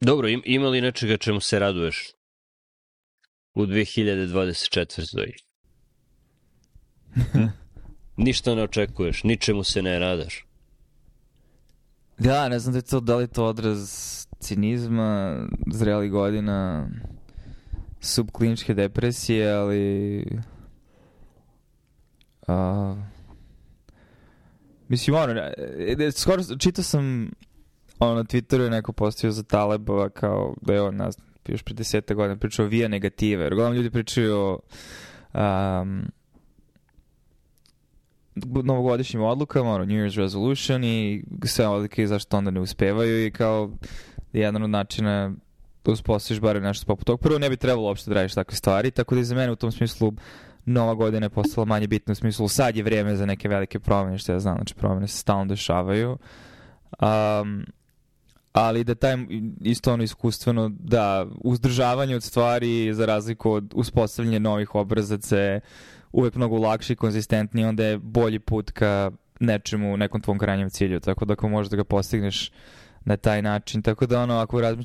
Dobro, im, ima li nečega čemu se raduješ u 2024. Ništa ne očekuješ, ničemu se ne radaš. Da, ne znam da je to, da li to odraz cinizma, zreli godina, subkliničke depresije, ali... Uh, mislim, ono, e, e, skoro čitao sam ono, na Twitteru je neko postavio za Talebova kao da je on nas još pre deseta godina pričao via negative. Jer uglavnom ljudi pričaju o um, novogodišnjim odlukama, ono, New Year's resolution i sve odlike zašto onda ne uspevaju i kao jedan od načina da uspostaviš bar nešto poput tog. Prvo ne bi trebalo uopšte da radiš takve stvari, tako da i za mene u tom smislu nova godina je postala manje bitna u smislu sad je vrijeme za neke velike promene, što ja znam, znači promene se stalno dešavaju. Um, ali da taj isto ono iskustveno da uzdržavanje od stvari za razliku od uspostavljanja novih obrazaca je uvek mnogo lakši i konzistentniji, onda je bolji put ka nečemu, nekom tvom krajnjem cilju, tako da ako možeš da ga postigneš na taj način, tako da ono, ako rad,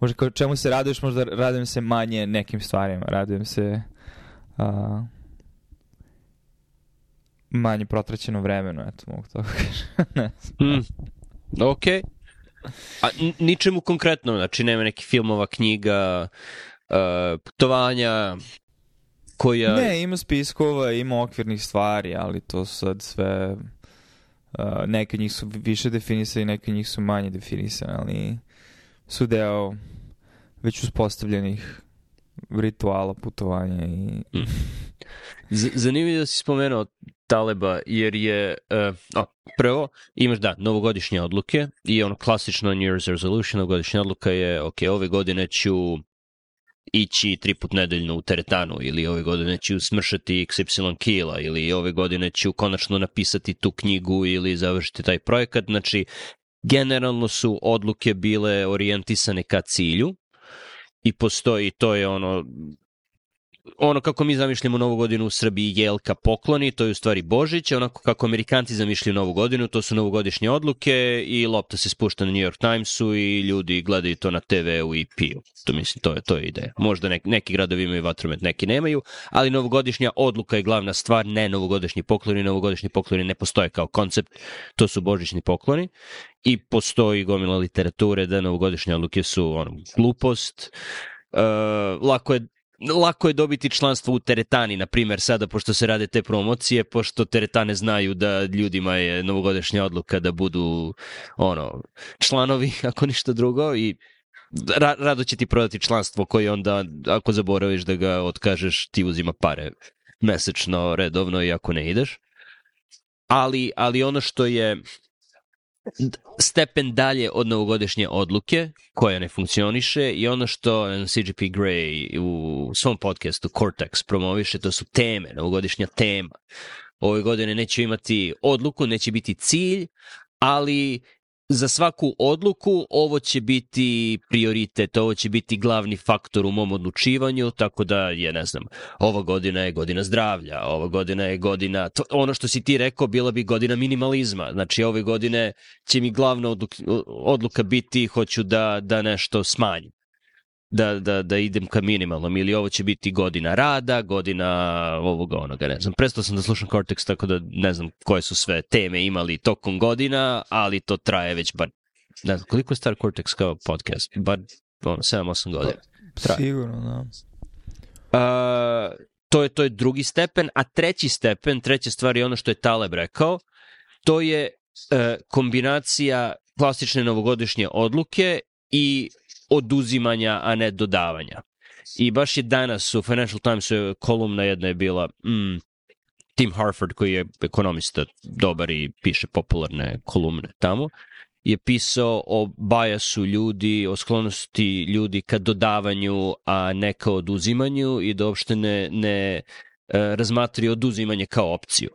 možda kao čemu se raduješ, možda radujem se manje nekim stvarima, radujem se uh, manje protraćeno vremenu, eto, mogu to ne znam. Mm. Okay. A ničemu konkretno, znači nema nekih filmova, knjiga, uh, putovanja, koja... Ne, ima spiskova, ima okvirnih stvari, ali to sad sve... Uh, neke njih su više definisane, neke njih su manje definisane, ali su deo već uspostavljenih rituala putovanja i... Mm. Zanimljivo da si spomenuo Taleba, jer je, uh, o, prvo, imaš da, novogodišnje odluke i ono klasično New Year's resolution, novogodišnja odluka je, ok, ove godine ću ići tri put nedeljno u teretanu ili ove godine ću smršati XY kila ili ove godine ću konačno napisati tu knjigu ili završiti taj projekat. Znači, generalno su odluke bile orijentisane ka cilju i postoji, to je ono ono kako mi zamišljamo Novu godinu u Srbiji jelka pokloni, to je u stvari Božić, onako kako Amerikanci zamišljaju Novu godinu, to su novogodišnje odluke i lopta se spušta na New York Timesu i ljudi gledaju to na TV-u i piju. To mislim, to je, to je ideja. Možda nek, neki gradovi imaju vatromet, neki nemaju, ali novogodišnja odluka je glavna stvar, ne novogodišnji pokloni, novogodišnji pokloni ne postoje kao koncept, to su božićni pokloni i postoji gomila literature da novogodišnje odluke su ono, glupost, Uh, lako je lako je dobiti članstvo u teretani, na primer, sada, pošto se rade te promocije, pošto teretane znaju da ljudima je novogodišnja odluka da budu ono, članovi, ako ništa drugo, i ra rado će ti prodati članstvo koje onda, ako zaboraviš da ga otkažeš, ti uzima pare mesečno, redovno i ako ne ideš. Ali, ali ono što je stepen dalje od novogodišnje odluke koja ne funkcioniše i ono što CGP Grey u svom podcastu Cortex promoviše, to su teme, novogodišnja tema. Ove godine neće imati odluku, neće biti cilj, ali za svaku odluku ovo će biti prioritet, ovo će biti glavni faktor u mom odlučivanju, tako da je, ne znam, ova godina je godina zdravlja, ova godina je godina, to, ono što si ti rekao, bila bi godina minimalizma, znači ove godine će mi glavna odluka, odluka biti hoću da, da nešto smanjim da, da, da idem ka minimalnom ili ovo će biti godina rada, godina ovoga onoga, ne znam. Prestao sam da slušam Cortex, tako da ne znam koje su sve teme imali tokom godina, ali to traje već bar, ne znam, koliko je star Cortex kao podcast? Bar ono, 7-8 godina. Traje. Sigurno, da. Uh, to je, to je drugi stepen, a treći stepen, treća stvar je ono što je Taleb rekao, to je uh, kombinacija klasične novogodišnje odluke i oduzimanja, a ne dodavanja. I baš je danas u Financial Timesu kolumna jedna je bila mm, Tim Harford koji je ekonomista dobar i piše popularne kolumne tamo je pisao o bajasu ljudi, o sklonosti ljudi ka dodavanju, a ne ka oduzimanju i da uopšte ne, ne razmatri oduzimanje kao opciju.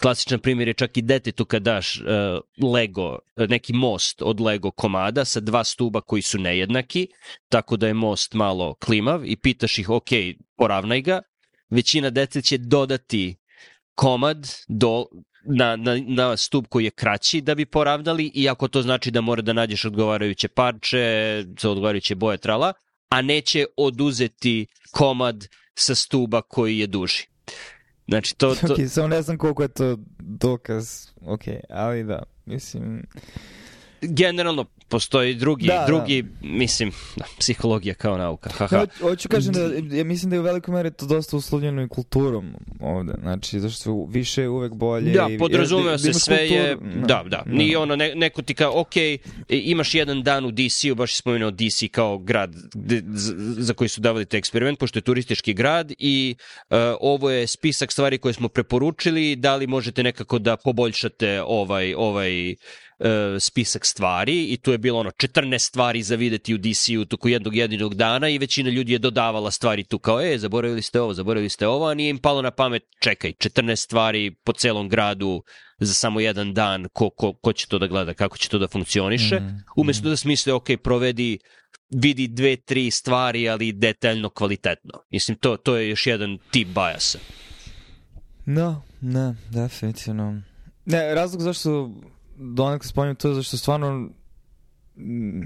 Klasičan primjer je čak i detetu kad daš uh, Lego, neki most od Lego komada sa dva stuba koji su nejednaki, tako da je most malo klimav i pitaš ih, ok, poravnaj ga, većina dece će dodati komad do, na, na, na stup koji je kraći da bi poravnali, iako to znači da mora da nađeš odgovarajuće parče, za odgovarajuće boje trala, a neće oduzeti komad sa stuba koji je duži. Znači, to... to... Ok, samo ne znam koliko je to dokaz, ok, ali da, mislim... Generalno, postoji drugi, da, drugi, da. mislim, da, psihologija kao nauka. Haha. Ja, hoću kažem da, ja mislim da je u velikoj meri to dosta uslovljeno i kulturom ovde, znači, zašto su više uvek bolje. Da, i, podrazumeva se sve kultur, je, da, da, da. Nije ono, ne, neko ti kao, ok, imaš jedan dan u DC-u, baš spomenuo DC kao grad za koji su davali te eksperiment, pošto je turistički grad i uh, ovo je spisak stvari koje smo preporučili, da li možete nekako da poboljšate ovaj, ovaj E, spisak stvari i tu je bilo ono 14 stvari za videti u DC-u toku jednog jedinog dana i većina ljudi je dodavala stvari tu kao, e, zaboravili ste ovo, zaboravili ste ovo, a nije im palo na pamet, čekaj, 14 stvari po celom gradu za samo jedan dan, ko, ko, ko će to da gleda, kako će to da funkcioniše, mm, umesto mm. da smisle, ok, provedi vidi dve, tri stvari, ali detaljno, kvalitetno. Mislim, to, to je još jedan tip bajasa. No, ne, definitivno. Ne, razlog zašto donekle spominjem to zašto stvarno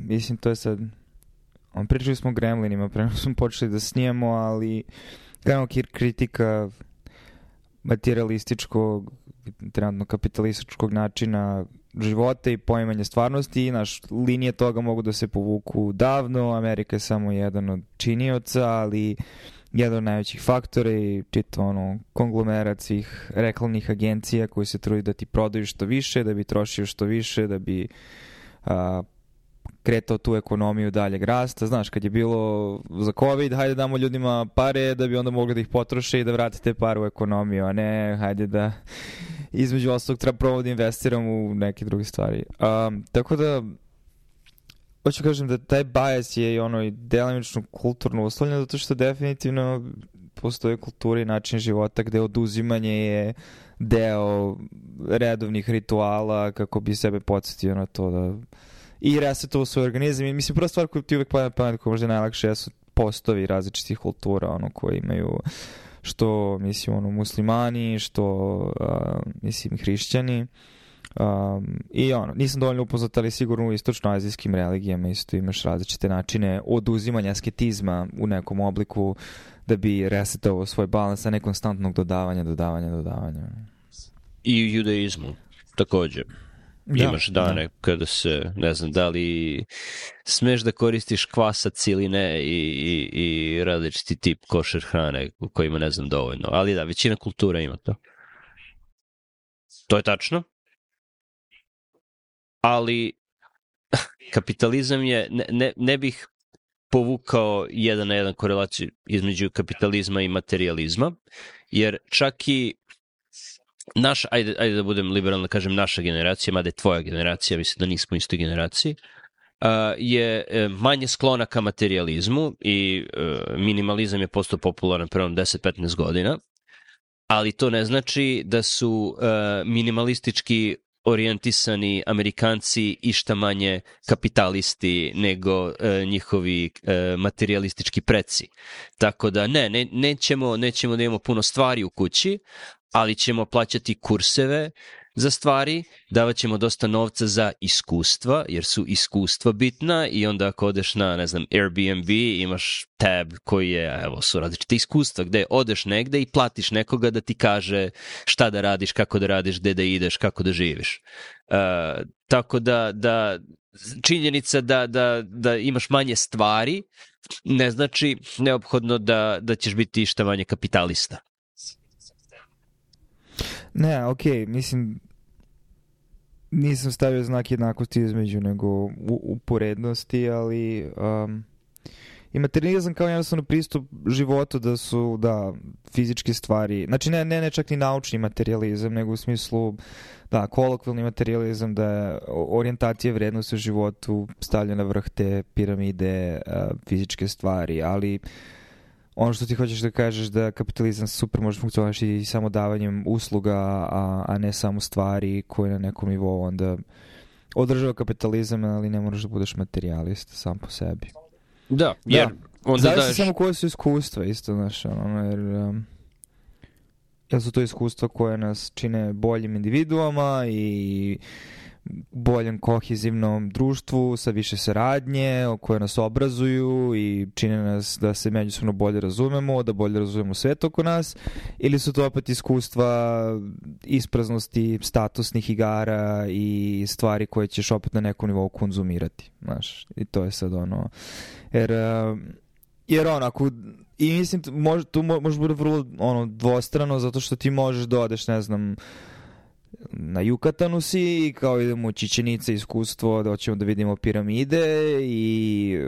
mislim to je sad on pričali smo o Gremlinima pre smo počeli da snijemo ali gledamo kritika materialističkog trenutno kapitalističkog načina života i poimanja stvarnosti i naš linije toga mogu da se povuku davno, Amerika je samo jedan od činioca, ali jedan od najvećih faktora i čito ono konglomerat svih reklamnih agencija koji se trudi da ti prodaju što više, da bi trošio što više, da bi a, kretao tu ekonomiju daljeg rasta. Znaš, kad je bilo za COVID, hajde damo ljudima pare da bi onda mogli da ih potroše i da vrate te pare u ekonomiju, a ne hajde da između ostalog treba prvo da investiram u neke druge stvari. Um, tako da hoću kažem da taj bias je i ono i delimično kulturno uslovljeno zato što definitivno postoje kultura i način života gde oduzimanje je deo redovnih rituala kako bi sebe podsjetio na to da i resetovao svoj organizam. I mislim prva stvar koju ti uvek pada pamet koja možda najlakše su postovi različitih kultura ono koji imaju što mislim ono muslimani što uh, mislim hrišćani Um, I ono, nisam dovoljno upoznat, ali sigurno u istočnoazijskim religijama isto imaš različite načine oduzimanja asketizma u nekom obliku da bi resetovao svoj balans, a ne konstantnog dodavanja, dodavanja, dodavanja. I u judaizmu takođe. Da, Imaš dane da. kada se, ne znam, da li smeš da koristiš kvasac ili ne i, i, i različiti tip košer hrane u kojima ne znam dovoljno. Ali da, većina kultura ima to. To je tačno ali kapitalizam je, ne, ne, ne bih povukao jedan na jedan korelaciju između kapitalizma i materializma, jer čak i naš, ajde, ajde da budem liberalno da kažem naša generacija, mada je tvoja generacija, mislim da nismo istoj generaciji, je e, manje sklona ka materializmu i uh, minimalizam je postao popularan prvom 10-15 godina, ali to ne znači da su uh, minimalistički orijentisani Amerikanci išta manje kapitalisti nego e, njihovi e, materialistički preci. Tako da ne, ne, nećemo, nećemo da imamo puno stvari u kući, ali ćemo plaćati kurseve za stvari, davat ćemo dosta novca za iskustva, jer su iskustva bitna i onda ako odeš na, ne znam, Airbnb, imaš tab koji je, evo, su različite iskustva, gde odeš negde i platiš nekoga da ti kaže šta da radiš, kako da radiš, gde da ideš, kako da živiš. Uh, tako da, da činjenica da, da, da imaš manje stvari ne znači neophodno da, da ćeš biti išta manje kapitalista. Ne, okay, mislim, nisam stavio znak jednakosti između nego u, uporednosti, ali um, i materializam kao jednostavno pristup životu da su, da, fizičke stvari, znači ne, ne, ne čak ni naučni materializam, nego u smislu, da, kolokvilni materializam, da je orijentacija vrednosti u životu stavlja na vrh te piramide uh, fizičke stvari, ali uh, ono što ti hoćeš da kažeš da kapitalizam super može funkcionati i samo davanjem usluga, a, a ne samo stvari koje na nekom nivou onda održava kapitalizam, ali ne moraš da budeš materijalist sam po sebi. Da, jer da. onda Zavisi daješ... samo koje su iskustva isto, znaš, ono, jer... Um, jer su to iskustva koje nas čine boljim individuama i boljem kohezivnom društvu sa više saradnje, koje nas obrazuju i čine nas da se međusobno bolje razumemo, da bolje razumemo svet oko nas, ili su to opet iskustva ispraznosti statusnih igara i stvari koje ćeš opet na nekom nivou konzumirati, znaš, i to je sad ono, jer, jer ono, ako i mislim, može, tu može bude vrlo ono, dvostrano, zato što ti možeš da odeš, ne znam, na Jukatanu si kao idemo u Čičenice iskustvo da hoćemo da vidimo piramide i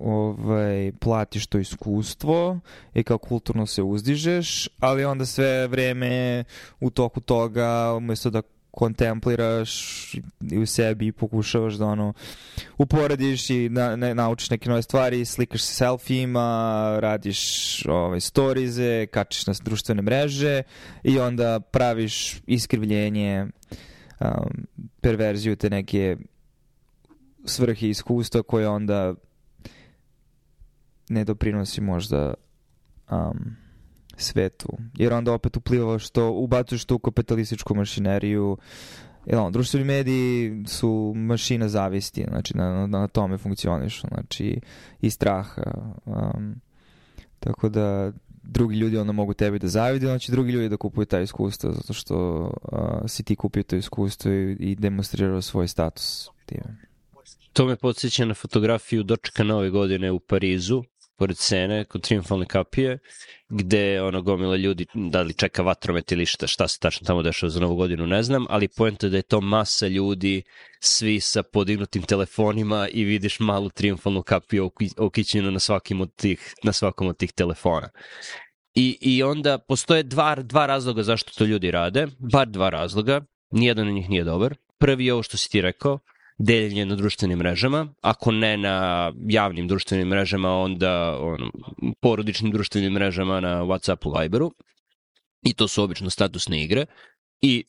ovaj, platiš to iskustvo i kao kulturno se uzdižeš, ali onda sve vreme u toku toga umesto da kontempliraš i u sebi i pokušavaš da ono uporediš i na, ne, naučiš neke nove stvari, slikaš se selfijima, radiš ovaj, storize, kačiš na društvene mreže i onda praviš iskrivljenje, um, perverziju te neke svrhe iskustva koje onda ne doprinosi možda um, svetu. Jer onda opet upliva što ubacuješ tu kapitalističku mašineriju Jer on, društveni mediji su mašina zavisti, znači na, na, tome funkcionišu, znači i straha. Um, tako da drugi ljudi onda mogu tebi da zavide, znači drugi ljudi da kupuju taj iskustvo zato što uh, si ti kupio to iskustvo i, i demonstrirao svoj status time. To me podsjeća na fotografiju dočeka nove godine u Parizu, pored scene, kod triumfalne kapije, gde ono gomila ljudi, da li čeka vatromet ili šta, šta se tačno tamo dešava za novu godinu, ne znam, ali pojenta da je to masa ljudi, svi sa podignutim telefonima i vidiš malu triumfalnu kapiju okićenu na, svakim od tih, na svakom od tih telefona. I, I onda postoje dva, dva razloga zašto to ljudi rade, bar dva razloga, nijedan od njih nije dobar. Prvi je ovo što si ti rekao, deljenje na društvenim mrežama, ako ne na javnim društvenim mrežama, onda on, porodičnim društvenim mrežama na Whatsappu, Viberu. I to su obično statusne igre. I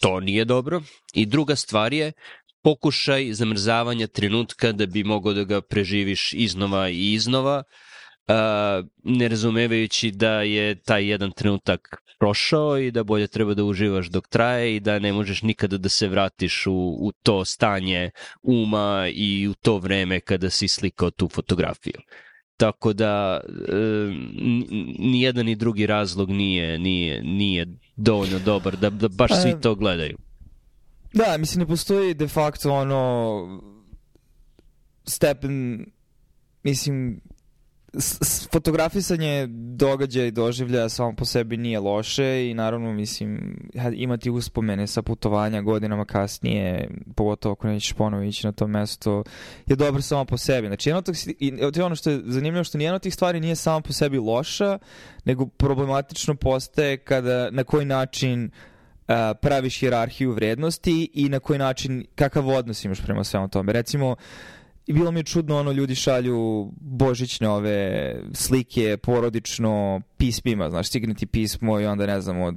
to nije dobro. I druga stvar je pokušaj zamrzavanja trenutka da bi mogao da ga preživiš iznova i iznova, uh, ne razumevajući da je taj jedan trenutak prošao i da bolje treba da uživaš dok traje i da ne možeš nikada da se vratiš u, u to stanje uma i u to vreme kada si slikao tu fotografiju. Tako da e, ni jedan ni drugi razlog nije, nije, nije dovoljno dobar da, da baš svi to gledaju. Da, mislim ne postoji de facto ono stepen mislim fotografisanje događaja i doživljaja samo po sebi nije loše i naravno mislim imati uspomene sa putovanja godinama kasnije pogotovo ako nećeš ponovo ići na to mesto je dobro samo po sebi. Znači jedno tog, i ono što je zanimljivo što nijedno od tih stvari nije samo po sebi loša nego problematično postaje kada na koji način uh, praviš hirarhiju vrednosti i na koji način kakav odnos imaš prema svemu tome. Recimo I bilo mi je čudno, ono, ljudi šalju božićne ove slike porodično pismima, znaš, stigne ti pismo i onda, ne znam, od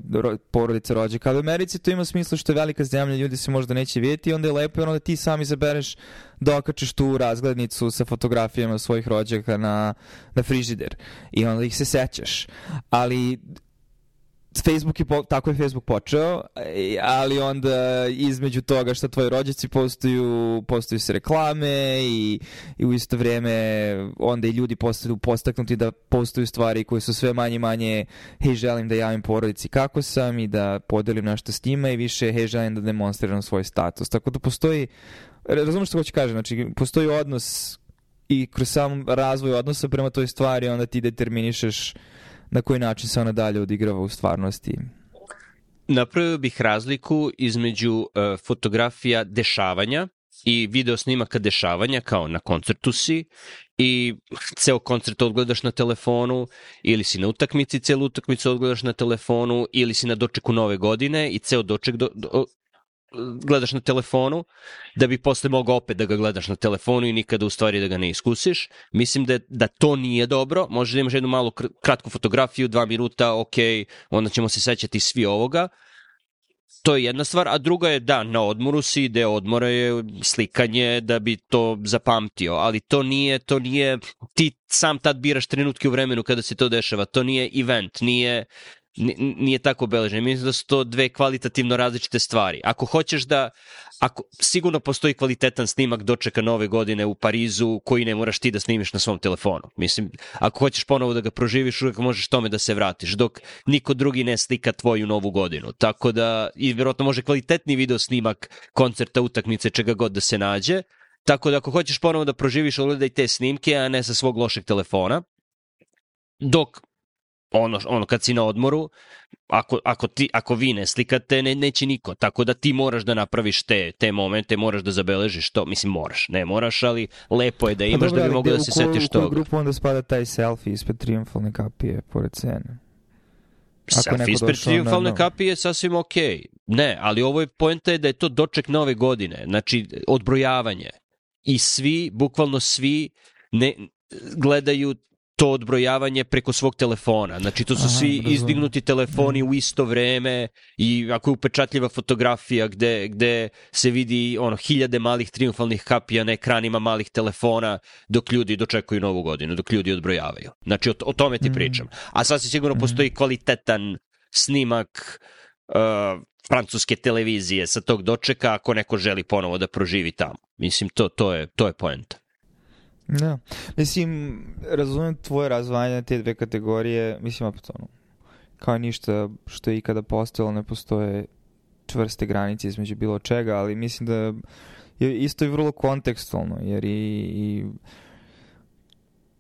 porodice rođe. Kada u Americi to ima smisla što je velika zemlja, ljudi se možda neće vidjeti onda je lepo i onda ti sam izabereš da okačiš tu razglednicu sa fotografijama svojih rođaka na, na frižider i onda ih se sećaš. Ali Facebook je, po, tako je Facebook počeo, ali onda između toga što tvoji rođaci postaju, postaju se reklame i, i u isto vrijeme onda i ljudi postaju postaknuti da postaju stvari koje su sve manje manje hej želim da javim porodici kako sam i da podelim nešto s njima i više hej želim da demonstriram svoj status. Tako da postoji, razumiješ što hoću kažem, znači postoji odnos i kroz sam razvoj odnosa prema toj stvari onda ti determinišeš na koji način se ona dalje odigrava u stvarnosti. Napravio bih razliku između uh, fotografija dešavanja i video snimaka dešavanja kao na koncertu si i ceo koncert odgledaš na telefonu ili si na utakmici celu utakmicu odgledaš na telefonu ili si na dočeku nove godine i ceo doček do, do, gledaš na telefonu, da bi posle mogao opet da ga gledaš na telefonu i nikada u stvari da ga ne iskusiš. Mislim da, da to nije dobro. Možeš da imaš jednu malu kratku fotografiju, dva minuta, ok, onda ćemo se sećati svi ovoga. To je jedna stvar, a druga je da, na odmoru si, deo odmora je slikanje da bi to zapamtio, ali to nije, to nije, ti sam tad biraš trenutke u vremenu kada se to dešava, to nije event, nije nije tako obeleženo. Mislim da su to dve kvalitativno različite stvari. Ako hoćeš da, ako, sigurno postoji kvalitetan snimak dočeka nove godine u Parizu koji ne moraš ti da snimiš na svom telefonu. Mislim, ako hoćeš ponovo da ga proživiš, uvek možeš tome da se vratiš, dok niko drugi ne slika tvoju novu godinu. Tako da, i vjerojatno može kvalitetni video snimak koncerta, utakmice, čega god da se nađe. Tako da ako hoćeš ponovo da proživiš, odgledaj te snimke, a ne sa svog lošeg telefona. Dok ono, ono kad si na odmoru, ako, ako, ti, ako vi ne slikate, ne, neće niko. Tako da ti moraš da napraviš te, te momente, moraš da zabeležiš to. Mislim, moraš, ne moraš, ali lepo je da pa imaš dobro, da bi mogo da se setiš toga. U koju grupu onda spada taj selfie ispred triumfalne kapije pored scene? Selfie ispred triumfalne na... kapije je sasvim okej. Okay. Ne, ali ovo je poenta je da je to doček nove godine. Znači, odbrojavanje. I svi, bukvalno svi, ne, gledaju to odbrojavanje preko svog telefona. Znači, to su Aha, svi razumno. izdignuti telefoni mm. u isto vreme i ako je upečatljiva fotografija gde, gde se vidi ono hiljade malih triumfalnih kapija na ekranima malih telefona dok ljudi dočekuju novu godinu, dok ljudi odbrojavaju. Znači, o, o tome ti mm. pričam. A sasvim sigurno mm. postoji kvalitetan snimak uh, francuske televizije sa tog dočeka ako neko želi ponovo da proživi tamo. Mislim, to, to je, to je poenta. Da. Mislim, razumem tvoje razvajanje te dve kategorije, mislim, opet ono, kao ništa što je ikada postojalo, ne postoje čvrste granice između bilo čega, ali mislim da je isto i vrlo kontekstualno, jer i, i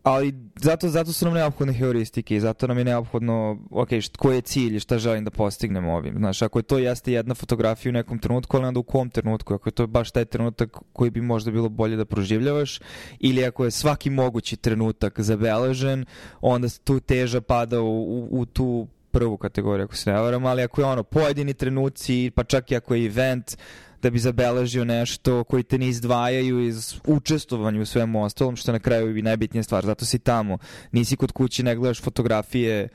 ali zato, zato su nam neophodne heuristike i zato nam je neophodno, ok, št, koji je cilj i šta želim da postignem ovim. Znaš, ako je to jeste jedna fotografija u nekom trenutku, ali onda u kom trenutku, ako je to baš taj trenutak koji bi možda bilo bolje da proživljavaš, ili ako je svaki mogući trenutak zabeležen, onda tu teža pada u, u, u tu prvu kategoriju, ako se ne varam, ali ako je ono pojedini trenuci, pa čak i ako je event, da bi zabeležio nešto koji te ne izdvajaju iz učestovanja u svemu ostalom, što na kraju je najbitnija stvar. Zato si tamo. Nisi kod kući, ne gledaš fotografije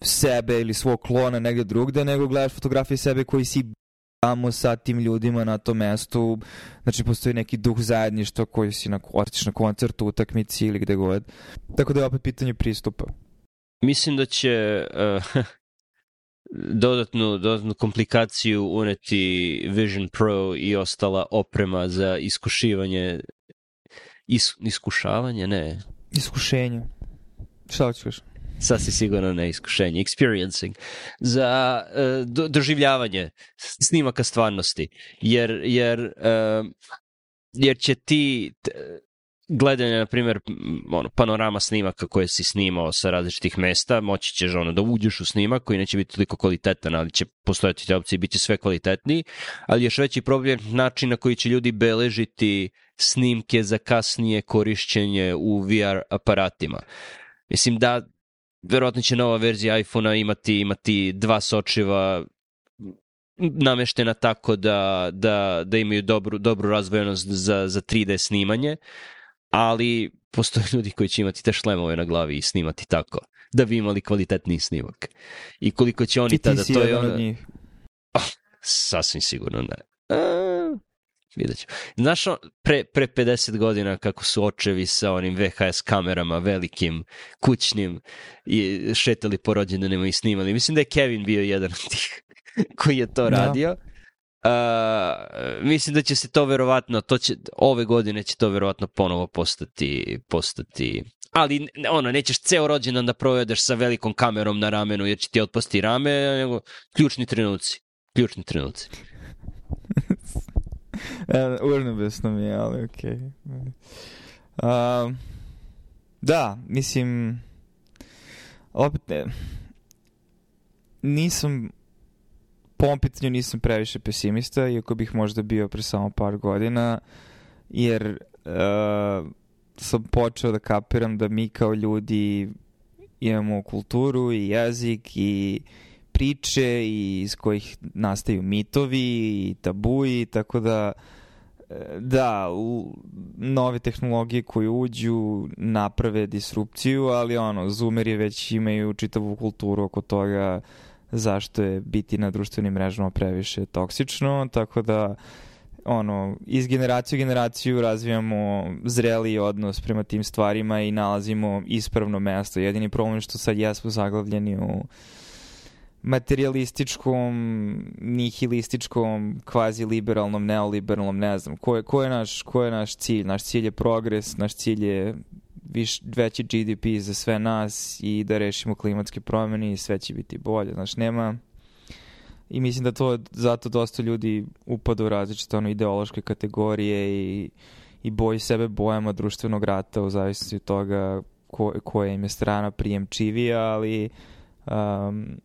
sebe ili svog klona negde drugde, nego gledaš fotografije sebe koji si tamo sa tim ljudima na tom mestu. Znači, postoji neki duh zajedništva koji si na, na koncertu, utakmici ili gde god. Tako da je opet pitanje pristupa. Mislim da će uh, dodatnu, dodatnu komplikaciju uneti Vision Pro i ostala oprema za iskušivanje is, iskušavanje, ne. Iskušenje. Šta hoćeš? Sasvim sigurno ne iskušenje, experiencing, za uh, do, doživljavanje snimaka stvarnosti, jer, jer, uh, jer će ti, gledanje, na primjer, ono, panorama snimaka koje si snimao sa različitih mesta, moći ćeš ono, da uđeš u snimak koji neće biti toliko kvalitetan, ali će postojati te opcije i bit će sve kvalitetniji, ali još veći problem način na koji će ljudi beležiti snimke za kasnije korišćenje u VR aparatima. Mislim da verovatno će nova verzija iPhona imati, imati dva sočiva nameštena tako da, da, da imaju dobru, dobru razvojenost za, za 3D snimanje, ali postoje ljudi koji će imati te šlemove na glavi i snimati tako, da bi imali kvalitetni snimak. I koliko će oni tada, to je ono... Njih. Oh, sasvim sigurno ne. A, vidjet ću. Znaš, pre, pre 50 godina kako su očevi sa onim VHS kamerama velikim, kućnim i šetali po rođendanima i snimali. Mislim da je Kevin bio jedan od tih koji je to radio. Ja. Uh, mislim da će se to verovatno, to će, ove godine će to verovatno ponovo postati, postati ali ono, nećeš ceo rođendan da provedeš sa velikom kamerom na ramenu jer će ti otpasti rame, nego ključni trenuci. Ključni trenuci. e, urnebesno mi je, ali okej. Okay. Uh, da, mislim, opet ne, nisam po ovom pitanju nisam previše pesimista, iako bih možda bio pre samo par godina, jer uh, sam počeo da kapiram da mi kao ljudi imamo kulturu i jezik i priče i iz kojih nastaju mitovi i tabuji, tako da da, u nove tehnologije koje uđu naprave disrupciju, ali ono, zoomeri već imaju čitavu kulturu oko toga zašto je biti na društvenim mrežama previše toksično, tako da ono, iz generacije u generaciju razvijamo zreli odnos prema tim stvarima i nalazimo ispravno mesto. Jedini problem je što sad jesmo zaglavljeni u materialističkom, nihilističkom, kvazi liberalnom, neoliberalnom, ne znam. Ko je, ko je, naš, ko je naš cilj? Naš cilj je progres, naš cilj je viš, veći GDP za sve nas i da rešimo klimatske promene i sve će biti bolje. Znaš, nema... I mislim da to zato dosta ljudi upada u različite ono, ideološke kategorije i, i boji sebe bojama društvenog rata u zavisnosti od toga ko, koja im je strana prijemčivija, ali um,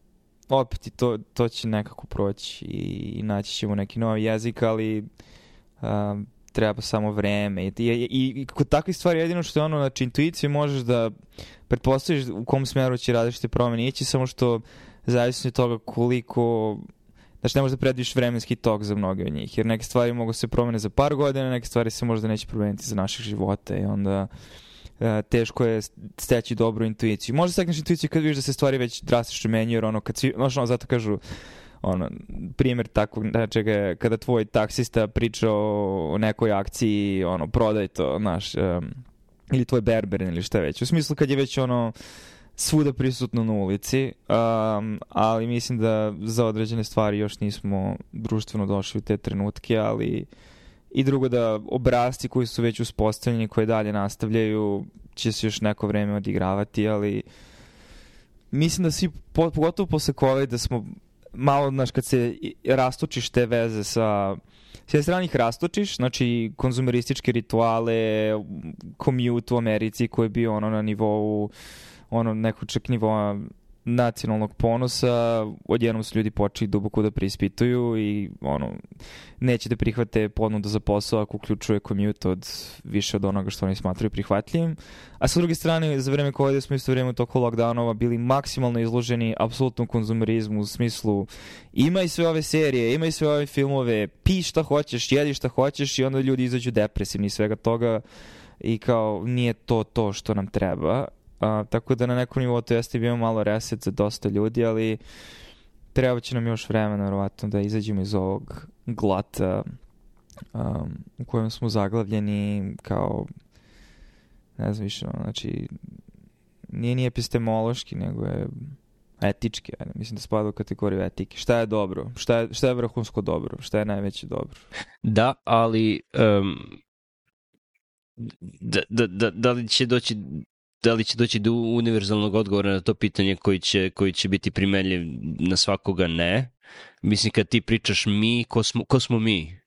opet to, to će nekako proći i, i naći ćemo neki novi jezik, ali um, treba samo vreme. I, i, i, i kod takvih stvari jedino što je ono, znači intuiciju možeš da pretpostaviš u kom smeru će različite promene ići, samo što zavisno od toga koliko Znači ne možeš da predviš vremenski tok za mnoge od njih, jer neke stvari mogu se promene za par godina, neke stvari se možda neće promeniti za naših života i onda uh, teško je steći dobru intuiciju. Možda stekneš intuiciju kad vidiš da se stvari već drastično menjaju, jer ono kad svi, znaš ono, zato kažu ono, primjer takvog nečega je kada tvoj taksista priča o, nekoj akciji, ono, prodaj to, znaš, um, ili tvoj berberin ili šta već. U smislu kad je već ono svuda prisutno na ulici, um, ali mislim da za određene stvari još nismo društveno došli u te trenutke, ali i drugo da obrazci koji su već uspostavljeni, koje dalje nastavljaju, će se još neko vreme odigravati, ali mislim da svi, pogotovo posle COVID, da smo malo, znaš, kad se rastučiš te veze sa s jedne strane ih rastočiš, znači konzumerističke rituale, commute u Americi koji je bio ono na nivou ono nekog čak nivoa nacionalnog ponosa, odjednom su ljudi počeli duboko da preispituju i ono, neće da prihvate ponudu za posao ako uključuje commute od više od onoga što oni smatraju prihvatljivim. A sa druge strane, za vreme COVID smo isto vreme toko lockdownova bili maksimalno izloženi apsolutnom konzumerizmu u smislu ima i sve ove serije, ima i sve ove filmove, pi šta hoćeš, jedi šta hoćeš i onda ljudi izađu depresivni iz svega toga i kao nije to to što nam treba A, tako da na nekom nivou to jeste bio malo reset za dosta ljudi, ali treba će nam još vremena, verovatno, da izađemo iz ovog glata um, u kojem smo zaglavljeni kao ne znam više, znači nije ni epistemološki, nego je etički, ajde, mislim da spada u kategoriju etike. Šta je dobro? Šta je, šta je vrhunsko dobro? Šta je najveće dobro? Da, ali um, da, da, da, da li će doći da li će doći do univerzalnog odgovora na to pitanje koji će, koji će biti primenljiv na svakoga, ne. Mislim, kad ti pričaš mi, ko smo, ko smo mi?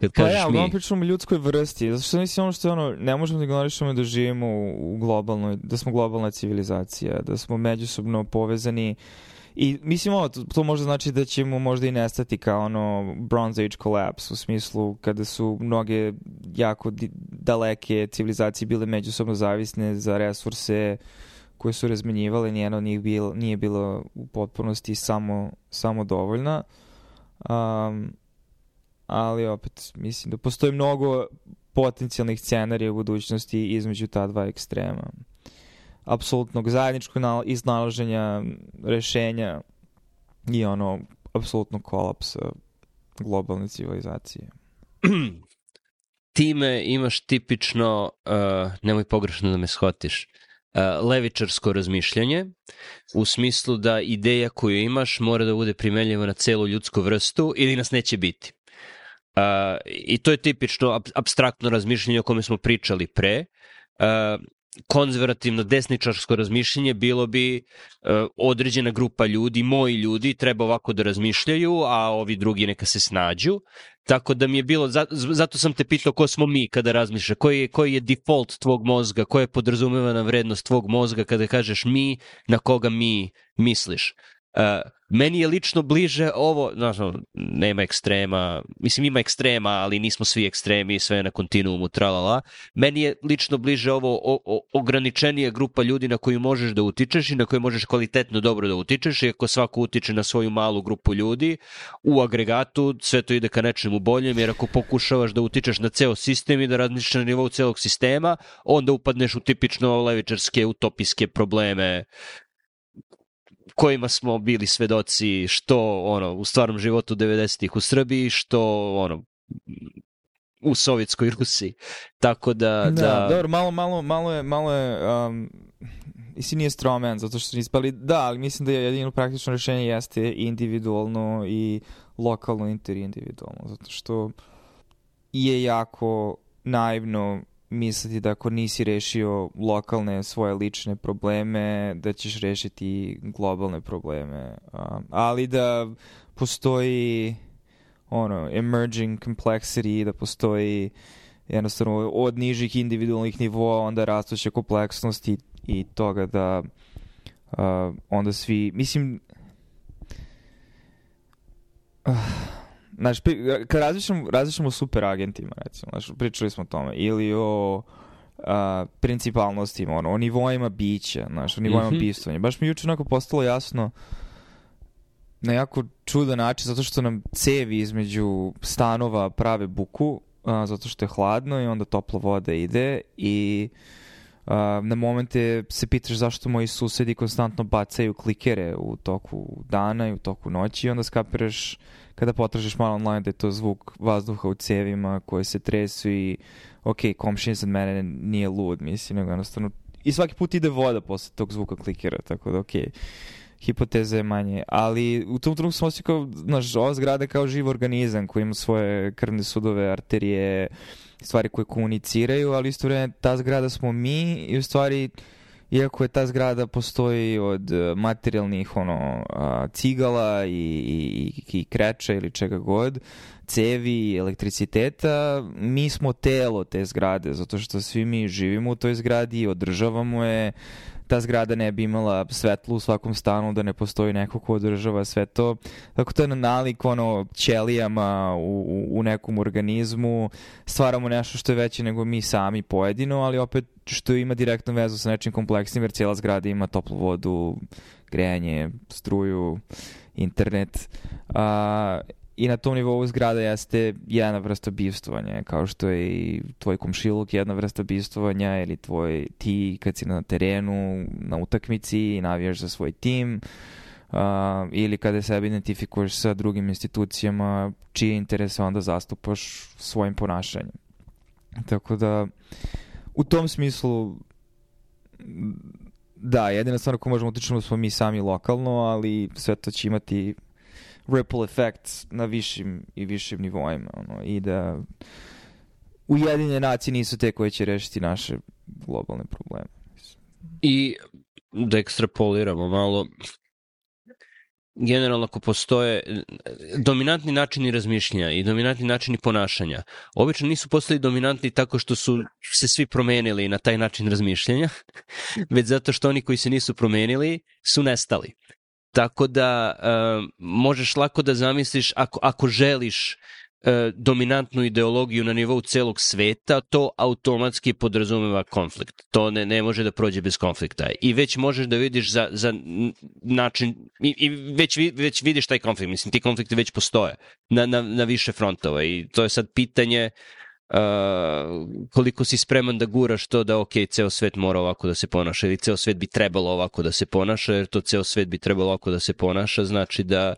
Kad pa ja, uglavnom pričamo o ljudskoj vrsti, zato što mislim ono što je ono, ne možemo da ignorišemo da živimo u, u globalnoj, da smo globalna civilizacija, da smo međusobno povezani uh, I mislim ovo, to, to možda znači da ćemo možda i nestati kao ono Bronze Age collapse u smislu kada su mnoge jako daleke civilizacije bile međusobno zavisne za resurse koje su razmenjivale, nijedno od njih bil, nije bilo u potpunosti samo, samo dovoljna. Um, ali opet, mislim da postoji mnogo potencijalnih scenarija u budućnosti između ta dva ekstrema apsolutnog zajedničkog iznalaženja rešenja i ono apsolutnog kolapsa globalne civilizacije. Time imaš tipično, uh, nemoj pogrešno da me shvatiš, uh, levičarsko razmišljanje, u smislu da ideja koju imaš mora da bude primenljiva na celu ljudsku vrstu ili nas neće biti. Uh, I to je tipično ab abstraktno razmišljanje o kome smo pričali pre. Uh, konzervativno desničarsko razmišljanje bilo bi uh, određena grupa ljudi, moji ljudi, treba ovako da razmišljaju, a ovi drugi neka se snađu. Tako da mi je bilo, zato sam te pitao ko smo mi kada razmišljaš, koji je, koji je default tvog mozga, koja je podrazumevana vrednost tvog mozga kada kažeš mi, na koga mi misliš. Uh, meni je lično bliže ovo, znaš, nema ekstrema, mislim ima ekstrema, ali nismo svi ekstremi, sve na kontinuumu, tralala. Meni je lično bliže ovo o, o, ograničenija grupa ljudi na koju možeš da utičeš i na koju možeš kvalitetno dobro da utičeš, iako svako utiče na svoju malu grupu ljudi, u agregatu sve to ide ka nečemu boljem, jer ako pokušavaš da utičeš na ceo sistem i da razmišljaš na nivou celog sistema, onda upadneš u tipično levičarske, utopijske probleme kojima smo bili svedoci što ono u stvarnom životu 90-ih u Srbiji, što ono u sovjetskoj Rusiji. Tako da da, da... dobro, malo malo malo je malo je um, mislim nije stromen, zato što su ispali, da, ali mislim da je jedino praktično rešenje jeste individualno i lokalno interindividualno, zato što je jako naivno misliti da ako nisi rešio lokalne svoje lične probleme, da ćeš rešiti globalne probleme. Um, ali da postoji ono, emerging complexity, da postoji jednostavno od nižih individualnih nivoa onda rastuće kompleksnosti i toga da uh, onda svi, mislim uh, Znaš, kad različamo, različamo super agentima, recimo, znaš, pričali smo o tome, ili o a, principalnostima, ono, o nivoima bića, znaš, o nivoima mm -hmm. bivstvanja. Baš mi juče onako postalo jasno na jako čudan način, zato što nam cevi između stanova prave buku, a, zato što je hladno i onda topla voda ide i na momente se pitaš zašto moji susedi konstantno bacaju klikere u toku dana i u toku noći i onda skapiraš kada potražiš malo online da je to zvuk vazduha u cevima koje se tresu i ok, komšin sad mene nije lud, mislim, nego jednostavno i svaki put ide voda posle tog zvuka klikera, tako da ok, hipoteza je manje, ali u tom trenutku sam osjećao znaš, ova zgrada kao živ organizam koji ima svoje krvne sudove, arterije, stvari koje komuniciraju, ali isto vreme ta zgrada smo mi i u stvari iako je ta zgrada postoji od e, materijalnih ono cigala i, i, i kreča ili čega god, cevi, elektriciteta, mi smo telo te zgrade, zato što svi mi živimo u toj zgradi i održavamo je, ta zgrada ne bi imala svetlo u svakom stanu da ne postoji neko ko održava sve to. Tako to je na nalik ono ćelijama u, u, u nekom organizmu, stvaramo nešto što je veće nego mi sami pojedino, ali opet što ima direktnu vezu sa nečim kompleksnim, jer cijela zgrada ima toplu vodu, grejanje, struju, internet. A, i na tom nivou zgrada jeste jedna vrsta bivstvovanja, kao što je i tvoj komšiluk jedna vrsta bivstvovanja ili tvoj ti kad si na terenu, na utakmici i navijaš za svoj tim uh, ili kada sebe identifikuješ sa drugim institucijama čije interese onda zastupaš svojim ponašanjem. Tako da u tom smislu da, jedina stvar koju možemo utičemo smo mi sami lokalno, ali sve to će imati ripple effect na višim i višim nivoima. Ono, I da Ujedinjene nacije nisu te koje će rešiti naše globalne probleme. I da ekstrapoliramo malo, generalno ako postoje dominantni načini razmišljanja i dominantni načini ponašanja, obično nisu postali dominantni tako što su se svi promenili na taj način razmišljanja, već zato što oni koji se nisu promenili su nestali. Tako da uh, možeš lako da zamisliš ako, ako želiš uh, dominantnu ideologiju na nivou celog sveta, to automatski podrazumeva konflikt. To ne, ne može da prođe bez konflikta. I već možeš da vidiš za, za način, i, i već, već vidiš taj konflikt, mislim ti konflikti već postoje na, na, na više frontova i to je sad pitanje uh, koliko si spreman da guraš to da ok, ceo svet mora ovako da se ponaša ili ceo svet bi trebalo ovako da se ponaša, jer to ceo svet bi trebalo ovako da se ponaša, znači da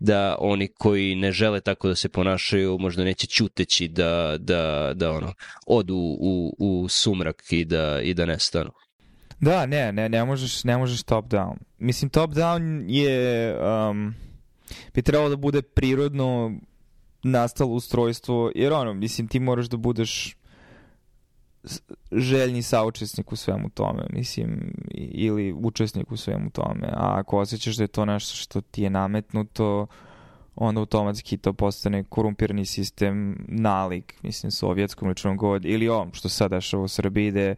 da oni koji ne žele tako da se ponašaju možda neće ćuteći da, da, da ono, odu u, u sumrak i da, i da nestanu. Da, ne, ne, ne možeš, ne možeš top down. Mislim, top down je, um, bi trebalo da bude prirodno nastalo ustrojstvo, jer ono, mislim, ti moraš da budeš željni saučesnik u svemu tome, mislim, ili učesnik u svemu tome. A ako osjećaš da je to nešto što ti je nametnuto, onda automatski to postane korumpirani sistem nalik, mislim, sovjetskom ličnom god, ili ovom što sad dešava u Srbiji, gde,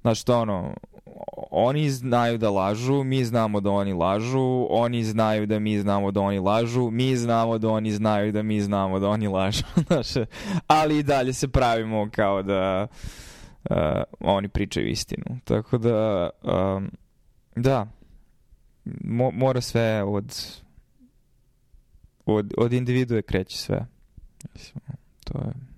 znaš, to ono, oni znaju da lažu, mi znamo da oni lažu, oni znaju da mi znamo da oni lažu, mi znamo da oni znaju da mi znamo da oni lažu, ali i dalje se pravimo kao da uh, oni pričaju istinu. Tako da, um, da, mo, mora sve od, od, od individue kreće sve. Mislim, to je